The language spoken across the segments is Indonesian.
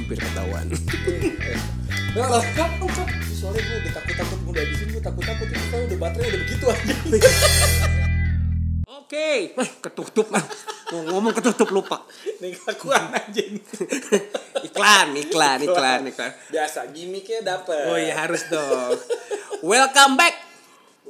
hampir ketahuan. Soalnya gue udah takut-takut udah habisin gue takut-takut ini kan udah baterai udah begitu aja. Oke, eh, ketutup ah. Mau ngomong ketutup lupa. Nih kelakuan anjing. Iklan, iklan, iklan, iklan. Biasa gimmicknya dapet. Oh iya harus dong. Welcome back.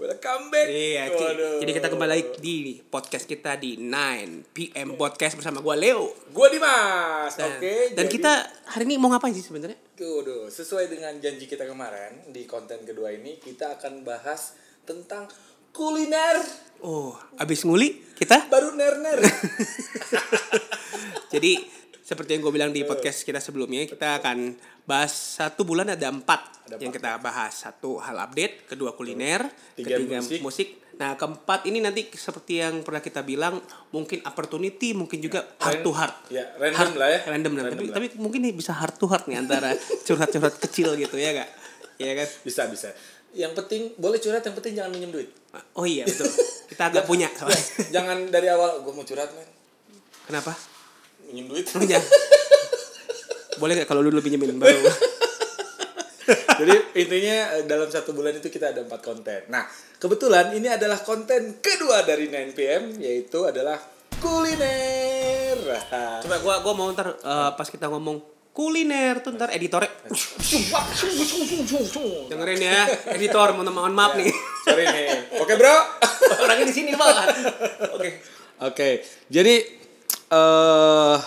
Welcome back. Iya. Waduh. jadi kita kembali lagi di podcast kita di 9 PM podcast bersama gua Leo. Gue Dimas. Dan, Oke. dan jadi- kita hari ini mau ngapain sih sebenarnya? Waduh, sesuai dengan janji kita kemarin di konten kedua ini kita akan bahas tentang kuliner Oh, abis nguli kita baru ner-ner. Jadi seperti yang gue bilang di podcast kita sebelumnya kita akan bahas satu bulan ada empat Ada yang kita bahas satu hal update kedua kuliner Tiga ketiga musik. musik. nah keempat ini nanti seperti yang pernah kita bilang mungkin opportunity mungkin juga heart to heart Ya, random Heart- lah ya. random, lah. Random tapi lah. tapi mungkin nih bisa heart to heart nih antara curhat-curhat kecil gitu ya gak ya kan bisa bisa. Yang penting boleh curhat yang penting jangan minjem duit. oh iya betul kita agak punya soalnya Jangan dari awal gue mau curhat men. kenapa Minjem duit. punya boleh gak kalau dulu pinjemin baru Jadi intinya eh, dalam satu bulan itu kita ada empat konten. Nah kebetulan ini adalah konten kedua dari 9 PM yaitu adalah kuliner. Coba gua gua mau ntar eh, pas kita ngomong kuliner tuh ntar editornya dengerin ya editor mohon mohon maaf nih Sorry nih. Oke bro. orangnya di sini pak oke Oke, jadi eh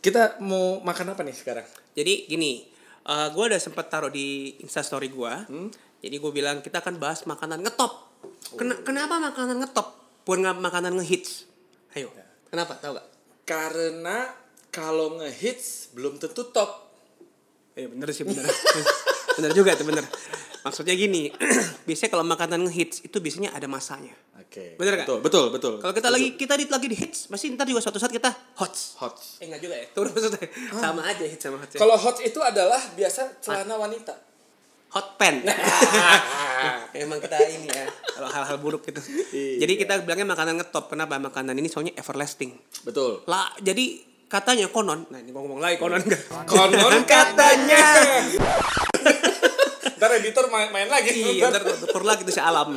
kita mau makan apa nih sekarang? jadi gini eh gua udah sempet taruh di instastory gua. Jadi gua bilang kita akan bahas makanan ngetop. Ken- kenapa makanan ngetop? Bukan makanan ngehits. Ayo kenapa? Tahu gak Karena kalau ngehits belum tentu top. Iya bener sih bener. Bener juga tuh bener maksudnya gini biasanya kalau makanan ngehits itu biasanya ada masanya Oke. Bener nggak? Betul, betul, betul. Kalau kita lagi kita di, lagi di hits, pasti ntar juga suatu saat kita hots. hot. Eh enggak juga ya. Turun maksudnya. Sama aja hits sama hots. ya. Kalau hot itu adalah biasa celana wanita. hot pen. Emang kita ini ya. Kalau hal-hal buruk gitu. Iya. Jadi kita bilangnya makanan ngetop. Kenapa? Makanan ini soalnya everlasting. Betul. Lah, jadi katanya konon. Nah, ini gua ngomong lagi konon enggak? Konon katanya. Ntar editor main, main lagi. iya, ntar tukur lagi tuh si alam.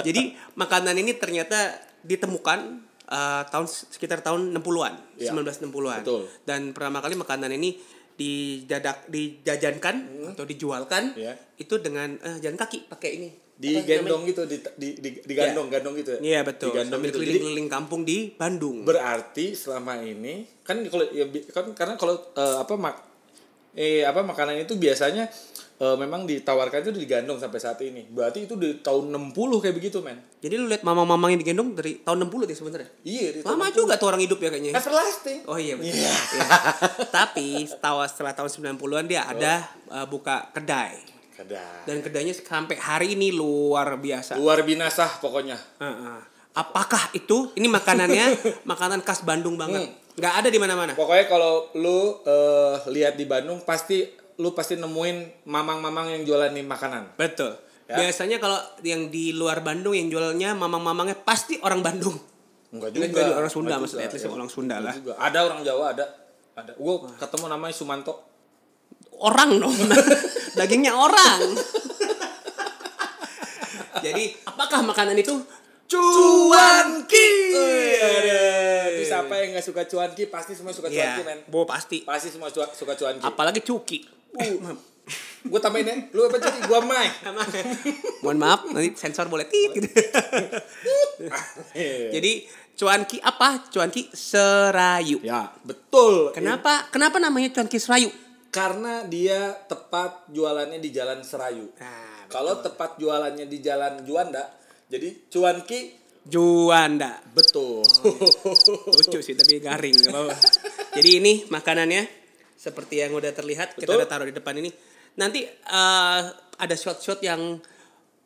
Jadi makanan ini ternyata ditemukan eh, tahun sekitar tahun 60-an, Iya. 1960-an. Betul. Dan pertama kali makanan ini dijadak dijajankan atau dijualkan Hmm. Iya. itu dengan eh, jalan kaki pakai ini. Digendong gitu, di, di, di, digandong, gandong gitu ya. Iya betul. Digandong Sambil gitu. Keliling-keliling kampung di Bandung. berarti selama ini kan kalau ya, kan karena kalau eh, apa mak eh apa makanan itu biasanya eh, memang ditawarkan itu digandong sampai saat ini. Berarti itu di tahun 60 kayak begitu, men. Jadi lu lihat mamang-mamang yang digendong dari tahun 60 deh sebenarnya. Iya, Lama juga tuh orang hidup ya kayaknya. Everlasting. Oh iya betul. Iya. Iya. Tapi setelah setelah tahun 90-an dia ada uh, buka kedai. Kadang. Dan kedainya sampai hari ini luar biasa. Luar binasa pokoknya. Heeh. Apakah itu ini makanannya makanan khas Bandung banget? Hmm. Nggak ada di mana-mana. Pokoknya kalau lu eh, lihat di Bandung pasti lu pasti nemuin mamang-mamang yang jualan nih makanan. Betul. Ya. Biasanya kalau yang di luar Bandung yang jualnya mamang-mamangnya pasti orang Bandung. Enggak Enggak juga. juga orang Sunda Enggak maksudnya, juga, at least ya. orang Sunda Enggak lah. juga. Ada orang Jawa ada. Ada. Gue ketemu namanya Sumanto. Orang dong. Dagingnya orang. Jadi, apakah makanan itu Cuanki. Bisa apa yang nggak suka cuanki? Pasti semua suka Iya, cuanki, men. bo pasti. Pasti semua suka cuanki. Apalagi cuki. Gue tambahin ya. Lu apa cuki? Gua mai. Mohon maaf, nanti sensor boleh tit gitu. Jadi cuanki apa? Cuanki serayu. ya, betul. Kenapa? Kenapa namanya cuanki serayu? Karena dia tepat jualannya di Jalan Serayu. Nah, Kalau tepat jualannya di Jalan Juanda, jadi cuanki Juanda. betul. Lucu sih tapi garing. Jadi ini makanannya seperti yang udah terlihat kita Betul. udah taruh di depan ini. Nanti eh, ada shot-shot yang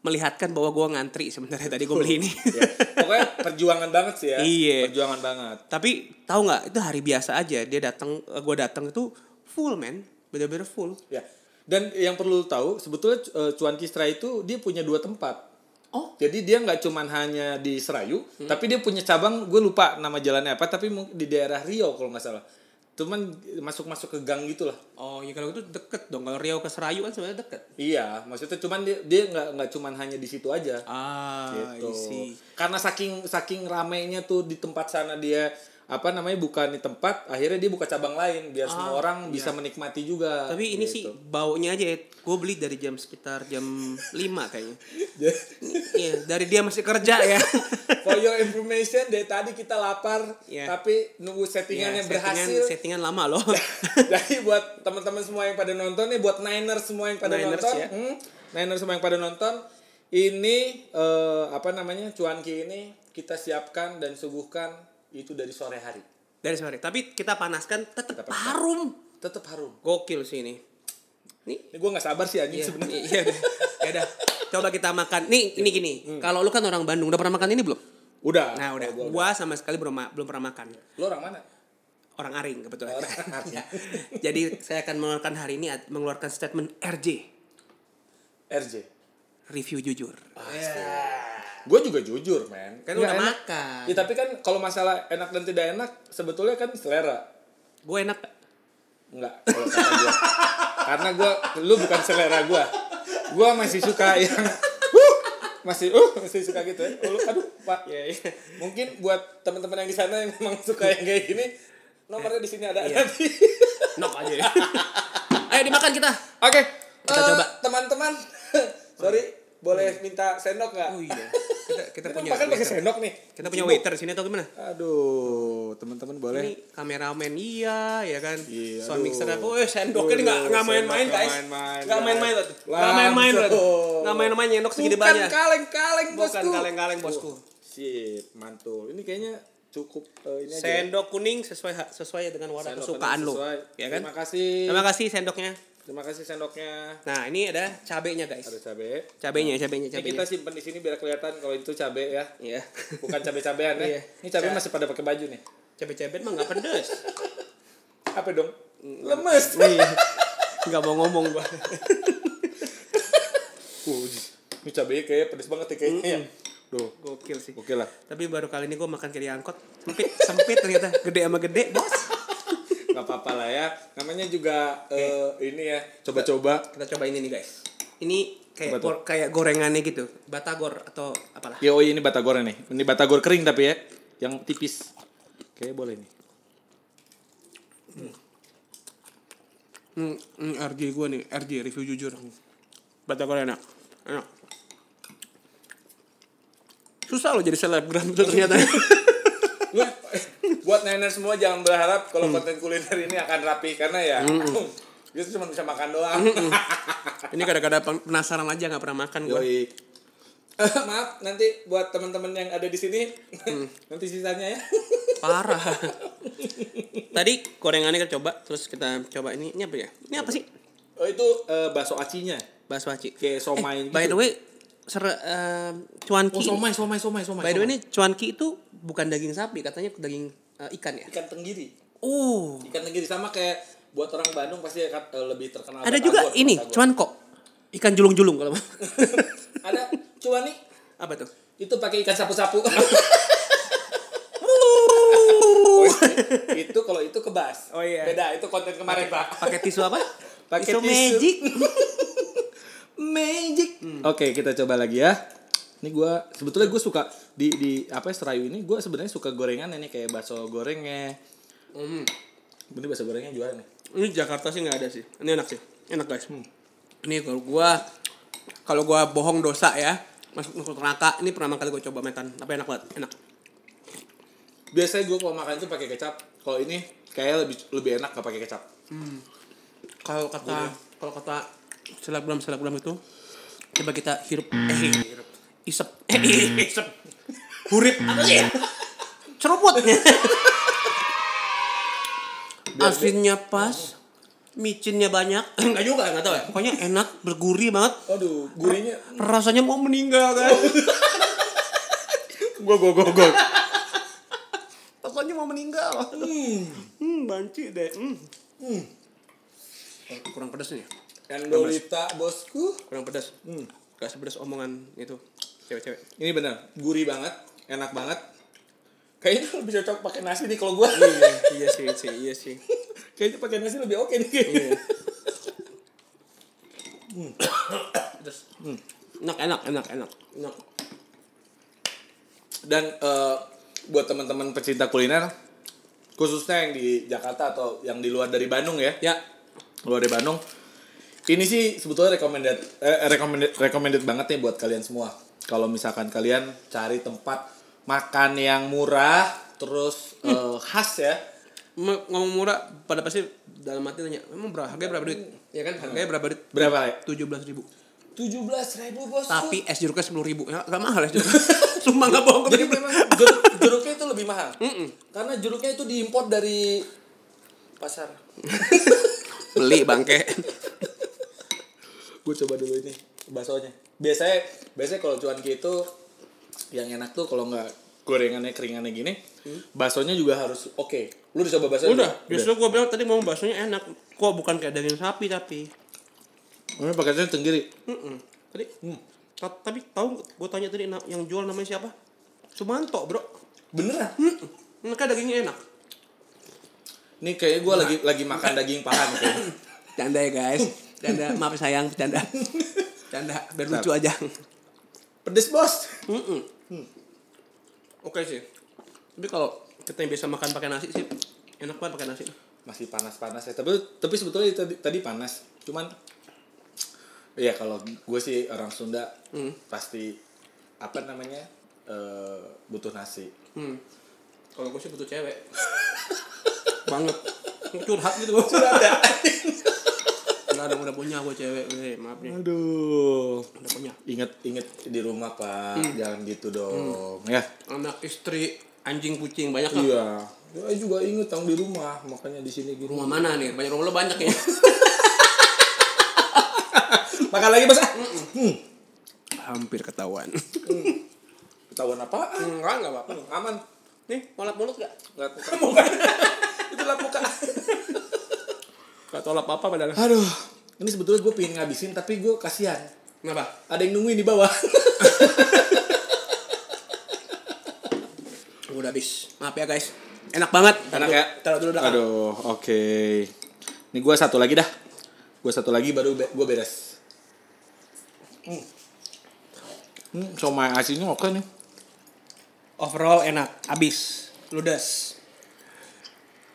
melihatkan bahwa gua ngantri sebenarnya tadi gue beli ini. ya. Pokoknya perjuangan banget sih ya. Iya. Perjuangan banget. Tapi tahu nggak itu hari biasa aja dia datang eh, gua datang itu full man, bener-bener full. Ya. Dan yang perlu tahu sebetulnya eh, Cuan Kistra itu dia punya dua tempat. Oh, Jadi dia nggak cuman hanya di Serayu, tapi dia punya cabang. Gue lupa nama jalannya apa, tapi di daerah Rio kalau nggak salah. Cuman masuk-masuk ke gang gitu lah. Oh, ya kalau itu deket dong. Kalau Riau ke Serayu kan sebenarnya deket. Iya, maksudnya cuman dia dia nggak nggak cuman hanya di situ aja. Ah, gitu. isi. Karena saking saking ramainya tuh di tempat sana dia apa namanya bukan di tempat, akhirnya dia buka cabang lain biar semua orang bisa menikmati juga. Ah, iya. Tapi ini sih gitu. baunya aja ya. Gue beli dari jam sekitar jam 5 kayaknya. Iya, dari dia masih kerja ya. For your information, dari tadi kita lapar, Iya. tapi nunggu settingannya Iya, settingan, berhasil. settingan lama loh. Jadi buat teman-teman semua yang pada nonton nih, buat Niners semua yang pada Niners, nonton, ya. hmm, Niners semua yang pada nonton, ini eh, apa namanya cuanki ini kita siapkan dan suguhkan itu dari sore hari, dari sore. Tapi kita panaskan tetap harum. tetap harum. Gokil sih ini. Nih, Ini gue nggak sabar sih anjing Iya, sebenarnya. iya udah. Ya udah. Coba kita makan. Nih, ini gini. Kalau lu kan orang Bandung, udah pernah makan ini belum? Udah. Nah, udah. Gua, Gua sama sekali belum belum pernah makan. Lu orang mana? Orang Aring kebetulan. Orang Aring. Ya. Jadi saya akan mengeluarkan hari ini mengeluarkan statement RJ, RJ. review jujur. Gue juga jujur, men. Kan Nggak udah enak. makan. Ya, tapi kan kalau masalah enak dan tidak enak, sebetulnya kan selera. Gue enak. gak? Enggak, kalau kata. Karena gua lu bukan selera gua. Gua masih suka yang uh, masih uh masih suka gitu ya. Lu aduh, Pak. Iya, iya. Mungkin buat teman-teman yang di sana yang memang suka yang kayak gini, nomornya di sini ada Iya. nanti. Nok aja ya. Ayo dimakan kita. Oke. Kita eh, coba. Teman-teman, sorry, boleh minta sendok nggak? Oh iya. Kita kita Kita punya makan pakai sendok nih. Kita punya waiter sini atau gimana? Aduh, teman-teman boleh. Ini kameramen iya, ya kan. Iya, Sound mixer apa? Oh, sendoknya ini nggak main-main sendok guys. nggak main-main, Nggak guys. main-main loh. Nggak main-main. Langsung. Nggak main-main nyendok segede Bukan banyak. kaleng-kaleng Bukan bosku. kaleng-kaleng bosku. Sip, mantul. Ini kayaknya cukup eh, ini aja. Sendok kuning sesuai sesuai dengan warna Sendok kesukaan lo. Ya kan? Terima kasih. Terima kasih sendoknya. Terima kasih sendoknya. Nah, ini ada cabenya guys. Ada cabe. Cabenya, cabenya, Ini cabenya. kita simpen di sini biar kelihatan kalau itu cabe ya. Iya. Bukan cabe-cabean ya. Iya. Ini cabe Ca- masih pada pakai baju nih. Cabe-cabe mah nggak pedes. Apa dong? Lemes. Iya. Nggak mau ngomong gua. Uh, ini cabe kayak pedes banget ya kayaknya ya. Duh, Gokil sih. oke lah. Tapi baru kali ini gua makan kayak di angkot. Sempit, sempit ternyata. Gede sama gede, bos. Gak apa-apa lah ya. Namanya juga eh, ini ya. Coba-coba. Kita coba ini nih guys. Ini kayak gor- kayak gorengannya gitu. Batagor atau apalah. Ya oh ini batagor nih. Ini batagor kering tapi ya. Yang tipis. Kayaknya boleh nih. Hmm, hmm, RJ gue nih, RJ review jujur. Batagor enak. Enak. Susah loh jadi selebgram tuh ternyata. Lu, buat nenek semua jangan berharap kalau konten kuliner ini akan rapi karena ya kita cuma bisa makan doang. ini kadang-kadang pen- penasaran aja nggak pernah makan gue. Eh, maaf nanti buat teman-teman yang ada di sini nanti sisanya ya. Parah. Tadi gorengannya kita coba, terus kita coba ini. Ini apa ya? Ini apa sih? Oh itu eh, bakso acinya. Bakso aci. Kayak somai Eh, By gitu. the way, ser, eh, cuanki. Oh somai somai somai somai. By the way ini cuanki itu bukan daging sapi, katanya daging eh, ikan ya. ikan tenggiri. Oh. Ikan tenggiri sama kayak buat orang Bandung pasti akan eh, lebih terkenal. Ada batagor, juga ini, batagor. cuanko. Ikan julung-julung kalau mau. ada cuan nih apa tuh? itu pakai ikan sapu-sapu. Oh, itu kalau itu kebas. Oh, iya. Beda, itu konten kemarin, Pak. Pakai tisu apa? Pakai tisu tisu. magic. Magic. Oke, kita coba lagi ya. Ini gua sebetulnya gue suka di di apa ya, Serayu ini gue sebenarnya suka gorengan ini kayak bakso gorengnya. Hmm. Ini bakso gorengnya juara nih. Ini Jakarta sih nggak ada sih. Ini enak sih. Enak guys. Ini kalau gua kalau gua bohong dosa ya. Masuk masuk neraka. Ini pertama kali gua coba makan. Tapi enak banget. Enak. Biasanya gue kalau makan itu pakai kecap. Kalau ini kayak lebih lebih enak gak pakai kecap. Kalau kata kalau kata selebgram selebgram itu coba kita hirup eh hirup isep. Eh isep. Hurip. Apa sih? Ceruput asinnya pas micinnya banyak. Enggak juga enggak tahu ya. Pokoknya enak bergurih banget. Aduh, gurihnya. rasanya mau meninggal kan Gue gue gue gue. rasanya mau meninggal. Hmm. Banci deh. Hmm. Hmm. kurang pedas nih. Endolita bosku. kurang pedas Hmm. gak sepedas omongan itu cewek-cewek Ini bener, gurih banget, enak banget. Kayaknya lebih cocok pakai nasi nih kalau gue. iya iya sih, sih iya sih kayaknya pakai nasi lebih oke nih kayaknya. Iya. Terus, enak enak enak enak enak. Dan eh, buat teman-teman pecinta kuliner khususnya yang di Jakarta atau yang di luar dari Bandung ya, Ya, luar dari Bandung. Ini sih sebetulnya recommended eh, recommended recommended banget nih buat kalian semua. Kalau misalkan kalian cari tempat makan yang murah terus eh, khas ya. M- ngomong murah pada pasti dalam hati nanya, emang berapa harganya berapa duit? Ya kan harganya berapa duit? Berapa ya? Tujuh belas ribu. Tujuh belas ribu bos. Tapi es jeruknya sepuluh ribu. Ya, gak mahal es jeruk. Sumpah gak bohong. Jadi memang jeruk, jeruknya itu lebih mahal. Karena jeruknya itu diimpor dari pasar. beli bangke. Gue coba dulu ini baksonya. Biasanya biasanya kalau cuanki itu yang enak tuh kalau nggak gorengannya keringannya gini, baksonya juga harus oke. Lu udah coba bakso? Udah, justru gue bilang tadi mau baksonya enak. Kok bukan kayak daging sapi tapi. Ini paketnya tenggiri. Mm-mm. Tadi, ta- tapi tahu gue tanya tadi na- yang jual namanya siapa? Sumanto bro. Beneran? Hmm, kan dagingnya enak. Nih kayaknya gue lagi lagi makan daging paha nih. Canda ya guys. Canda, maaf sayang, canda. Canda, biar lucu aja. Pedes bos. Mm-mm. Oke sih. Tapi kalau kita yang biasa makan pakai nasi sih, enak banget pakai nasi. Masih panas-panas ya. Tapi tapi sebetulnya tadi tadi panas. Cuman Iya kalau gue sih orang Sunda Hmm. pasti apa namanya eh, butuh nasi. Hmm. Kalau gue sih butuh cewek. Banget. Curhat gitu gue. Curhat ya? Enggak ada udah punya gue cewek. Eh, maaf nih. Aduh. Udah punya. Ingat ingat di rumah pak, jangan gitu dong. Ya. Anak istri, anjing kucing banyak lah. Iya. Gue juga inget tang di rumah, makanya di sini gini. Rumah mana nih? Banyak rumah lo banyak ya. Makan lagi bos. ah. Hmm. Hampir ketahuan. Ketahuan apa? Enggak, enggak apa-apa. Aman. Nih, mau lap mulut gak? Nggak muka. Itu lap muka. Gak tau lap apa padahal. Aduh. Ini sebetulnya gue pengen ngabisin tapi gue kasihan. Kenapa? Ada yang nungguin di bawah. Udah habis. Maaf ya guys. Enak banget. Enak ya? Taruh dulu dah. Aduh, oke. Ini gue satu lagi dah. Gue satu lagi baru be gue beres. Hmm. Hmm, somai asinnya oke nih. Overall enak. Habis. Ludes.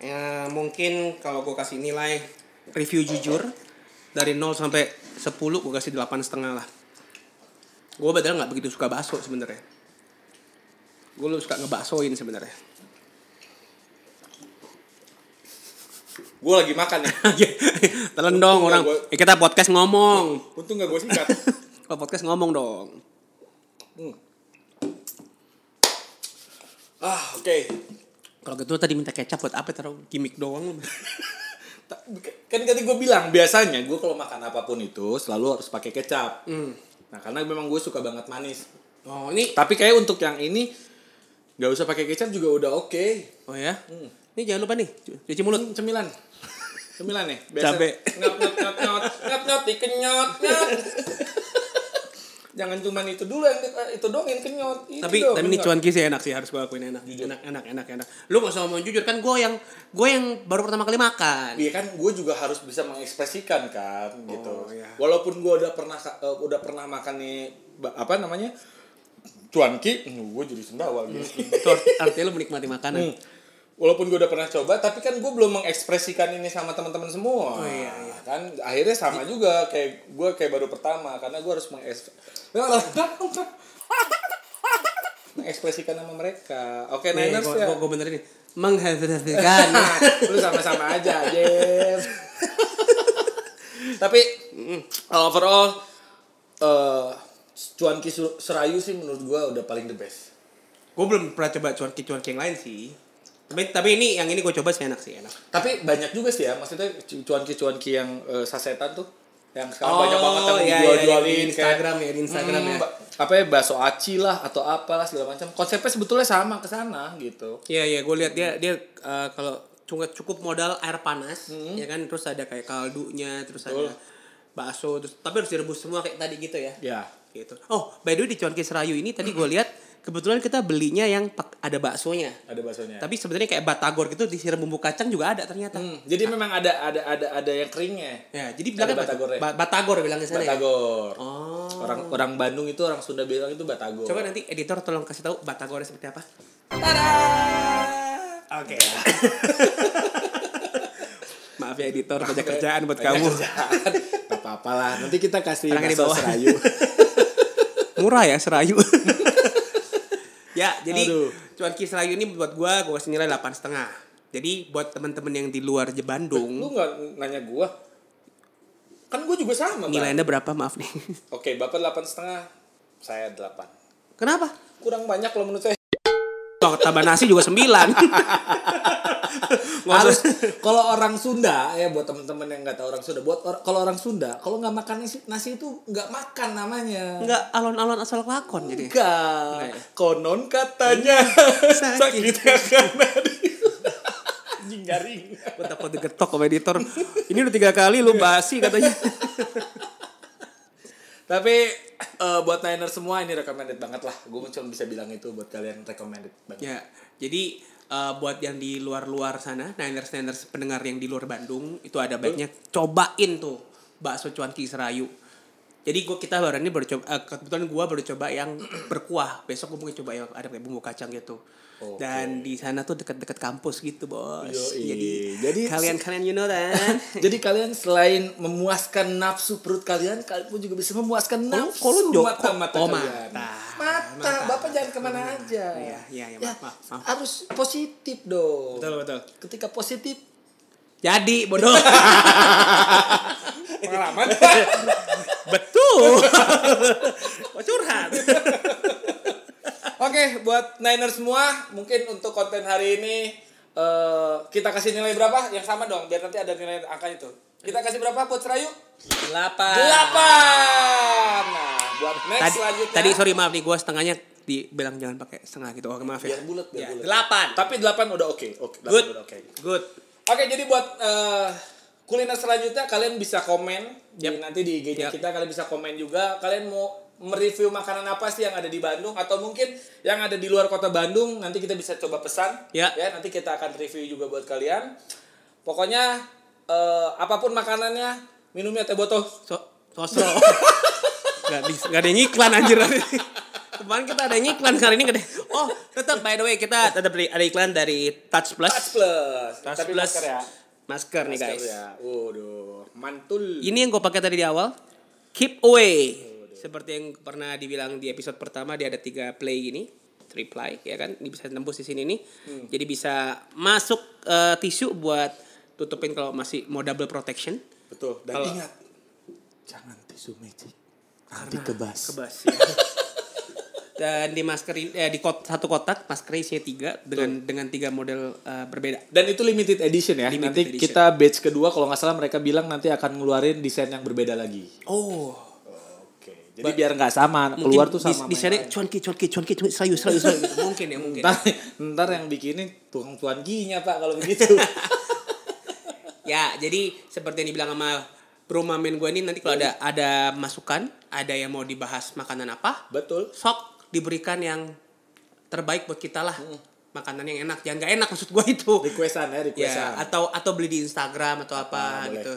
Ya mungkin kalau gue kasih nilai review jujur dari 0 sampai 10 gue kasih delapan setengah lah. Gue padahal nggak begitu suka bakso sebenarnya. Gue lu suka ngebaksoin sebenarnya. Gue lagi makan nih. Telan dong orang. gua- Eh, kita podcast ngomong. Untung gak gue singkat. Kalau podcast ngomong dong. ah, oke. Kalau gitu tadi minta kecap buat apa taruh gimmick doang. Kan tadi gue bilang biasanya gue kalau makan apa pun itu selalu harus pakai kecap. Nah karena memang gue suka banget manis. Oh ini Tapi kayak untuk yang ini nggak usah pakai kecap juga udah oke. Oh ya. Ini jangan lupa nih cu- cuci mulut. Hmm, cemilan. Cemilan nih. Cabe. Nyot nyot nyot nyot nyot nyot dikenyot nyot. Jangan cuman itu dulu yang di- itu dong yang kenyot. Ini tapi dong, tapi ini cuan kisi enak sih harus gue akuin enak. Jujur. Enak enak enak enak. Lu gak usah ngomong jujur kan gue yang gue yang baru pertama kali makan. Iya kan gue juga harus bisa mengekspresikan kan gitu. Oh, iya. Walaupun gue udah pernah eh, udah pernah makan nih apa namanya cuanki, gue jadi sendawa gitu. Itu art- artinya lu menikmati makanan. Hmm. Walaupun gue udah pernah coba, tapi kan gue belum mengekspresikan ini sama teman-teman semua. Oh, iya, iya. Kan akhirnya sama juga kayak gue kayak baru pertama karena gue harus mengekspresikan sama mereka. Oke, Nih, Niners gue, ya. gue, gue benerin. Menghasilkan. Lu sama-sama aja, Jen. Tapi overall eh cuanki serayu sih menurut gua udah paling the best. gue belum pernah coba cuanki cuanki yang lain sih. Tapi tapi ini yang ini gue coba sih enak sih enak. Tapi banyak juga sih ya, maksudnya cu- cuanki-cuanki yang eh, sasetan tuh yang sekarang Oh, banyak banget yang iya, iya, dijual-jualin di kayak, Instagram ya, di Instagram hmm, ya. ba- apa ya bakso aci lah atau apalah segala macam. Konsepnya sebetulnya sama ke sana gitu. Iya iya gue lihat dia dia eh, kalau cukup cukup modal air panas ya kan terus ada kayak kaldunya terus Betul. ada bakso terus tapi harus direbus semua kayak tadi gitu ya. Ya. Gitu. Oh, by the way di Cuanki Serayu ini tadi gue lihat kebetulan kita belinya yang ada baksonya. Ada baksonya. Tapi sebenarnya kayak batagor gitu disiram bumbu kacang juga ada ternyata. Hmm, jadi memang ada ada ada ada yang keringnya. Ya, jadi bilangnya batagor ya? ba- batagor bilangnya sana ya. Batagor. Oh. Orang orang Bandung itu orang Sunda bilang itu batagor. Coba nanti editor tolong kasih tahu batagornya seperti apa. Tada! Oke. Maaf ya editor banyak kerjaan buat Banyak kamu. kerjaan. Gak apa-apa lah. Nanti kita kasih bakso serayu. Murah ya serayu. ya, jadi Aduh. cuanki serayu ini buat gua gua kasih nilai 8,5. setengah. Jadi buat teman-teman yang di luar Je- Lu Bandung, nggak nanya gua? Kan gua juga sama, Bang. nilai Anda berapa? Maaf nih. Oke, Bapak delapan setengah, saya delapan. Kenapa? Kurang banyak kalau menurut saya. Oh, tambah nasi juga 9. Harus kalau orang Sunda ya buat teman-teman yang nggak tahu orang Sunda, buat or- kalau orang Sunda kalau nggak makan nasi, nasi itu nggak makan namanya. Enggak alon-alon asal lakon jadi. Enggak. Ya? Konon katanya Sakit. sakit karena di anjing garing. Gue takut digetok sama editor. Ini udah tiga kali lu basi katanya. Tapi eh, buat Niner semua ini recommended banget lah. Gue cuma bisa bilang itu buat kalian recommended banget. ya, jadi eh, buat yang di luar-luar sana, Niners Niners pendengar yang di luar Bandung itu ada baiknya cobain tuh bakso cuanki serayu. Jadi gua kita baru ini baru coba eh, kebetulan gua baru coba yang berkuah. Besok gua mungkin coba yang ada kayak bumbu kacang gitu. Oke. Dan di sana tuh dekat-dekat kampus gitu, Bos. Yoi. Jadi, Jadi kalian-kalian you know kan. Jadi kalian selain memuaskan nafsu perut kalian, kalian pun juga bisa memuaskan nafsu kalau jok- mata-mata oh, kalian. mata mata. Bapak jangan ke mana mata. aja. Iya, iya, iya ya, ya, maaf, maaf. Harus positif dong. Betul, betul. Ketika positif jadi bodoh. Pengalaman. betul. Oh, curhat. Oke, okay, buat Niner semua, mungkin untuk konten hari ini uh, kita kasih nilai berapa? Yang sama dong, biar nanti ada nilai angka itu. Kita kasih berapa buat Serayu? 8. 8 buat next Tadi, selanjutnya. tadi sorry maaf nih, gue setengahnya dibilang jangan pakai setengah gitu. Oke maaf ya. Biar bulat, biar Ya, bulat. Delapan. Tapi delapan udah oke. Oke, delapan Good. udah oke. Good. Oke, jadi buat eh, kuliner selanjutnya kalian bisa komen di, Yap. nanti di IG Yap. kita kalian bisa komen juga kalian mau mereview makanan apa sih yang ada di Bandung atau mungkin yang ada di luar kota Bandung nanti kita bisa coba pesan Ya. nanti kita akan review juga buat kalian pokoknya eh, apa pun makanannya minumnya teh botol So, sosro. gak, di, gak ada yang iklan anjir. Kemarin kita ada yang iklan kali ini ada. Oh, tetap by the way kita tetap ada iklan dari Touch Plus. Touch plus Touch tapi Plus. masker ya Masker nih Masker guys. ya waduh mantul Ini yang gue pakai tadi di awal. Keep away. Seperti yang pernah dibilang di episode pertama dia ada tiga play gini, three ply ya kan. Ini bisa tembus di sini nih. Hmm. Jadi bisa masuk eh, tisu buat tutupin kalau masih mau double protection. betul dan Kalau- ingat jangan tisu magic nanti kebas Kebas ya. Dan di masker eh, di kot, satu kotak maskernya isinya tiga dengan dengan tiga model eh, berbeda. Dan itu limited edition ya. Limited nanti edition. kita batch kedua kalau nggak salah mereka bilang nanti akan ngeluarin desain yang berbeda lagi. Oh, Oke. Jadi biar nggak sama, keluar tuh sama. Di, sana cuanki cuanki cuanki serayu serayu gitu. mungkin ya mungkin. Ntar, ntar yang bikinin tuang tuan ginya pak kalau begitu. Ya, jadi seperti yang dibilang sama bro mamen gue ini nanti kalau ada ada masukan, ada yang mau dibahas makanan apa, Betul. sok diberikan yang terbaik buat kita lah. Makanan yang enak, yang gak enak maksud gue itu. Requestan ya, Ya, requestan. atau atau beli di Instagram atau Ah, apa boleh. gitu.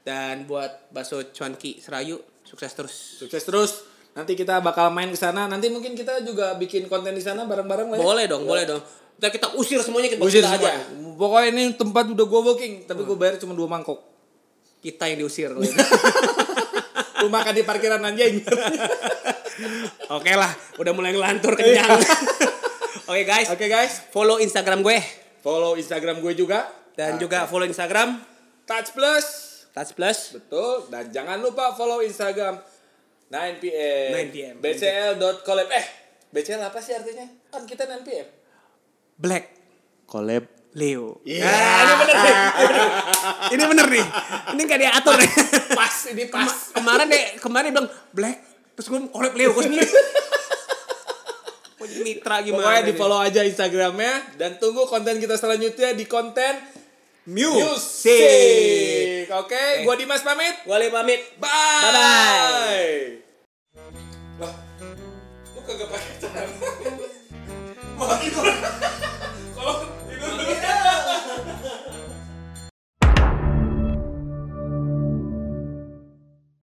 Dan buat bakso cuanki serayu sukses terus. Sukses terus. Nanti kita bakal main ke sana. Nanti mungkin kita juga bikin konten di sana bareng-bareng lah. ya. Boleh dong, boleh dong. Kita kita usir semuanya kita, Usir kita semua. aja. Pokoknya ini tempat udah gue booking, tapi gue bayar cuma dua mangkok. Kita yang diusir. Lu makan di parkiran anjing. Oke lah, udah mulai ngelantur kenyang. Oke guys, Oke guys, follow Instagram gue follow Instagram gue juga dan juga follow Instagram Touch Plus. Touch Plus. Betul. Dan jangan lupa follow Instagram 9pm. 9pm. bcl.collab. Eh, BCL apa sih artinya? Kan kita 9pm. Black Collab. Leo. Iya, Ah, ini bener nih. ini bener nih. Ini gak diatur nih. Pas, ini pas. Kema- kemarin deh, kemarin dia bilang black, terus gue collab Leo gue sendiri. Mitra gimana? Pokoknya di follow aja Instagramnya dan tunggu konten kita selanjutnya di konten Music. Music. Oke, gua Dimas pamit. Gue Leo pamit. Bye. Bye-bye. Lah, lu kagak pakai celana. Mati gua. Kalau ハハハハ!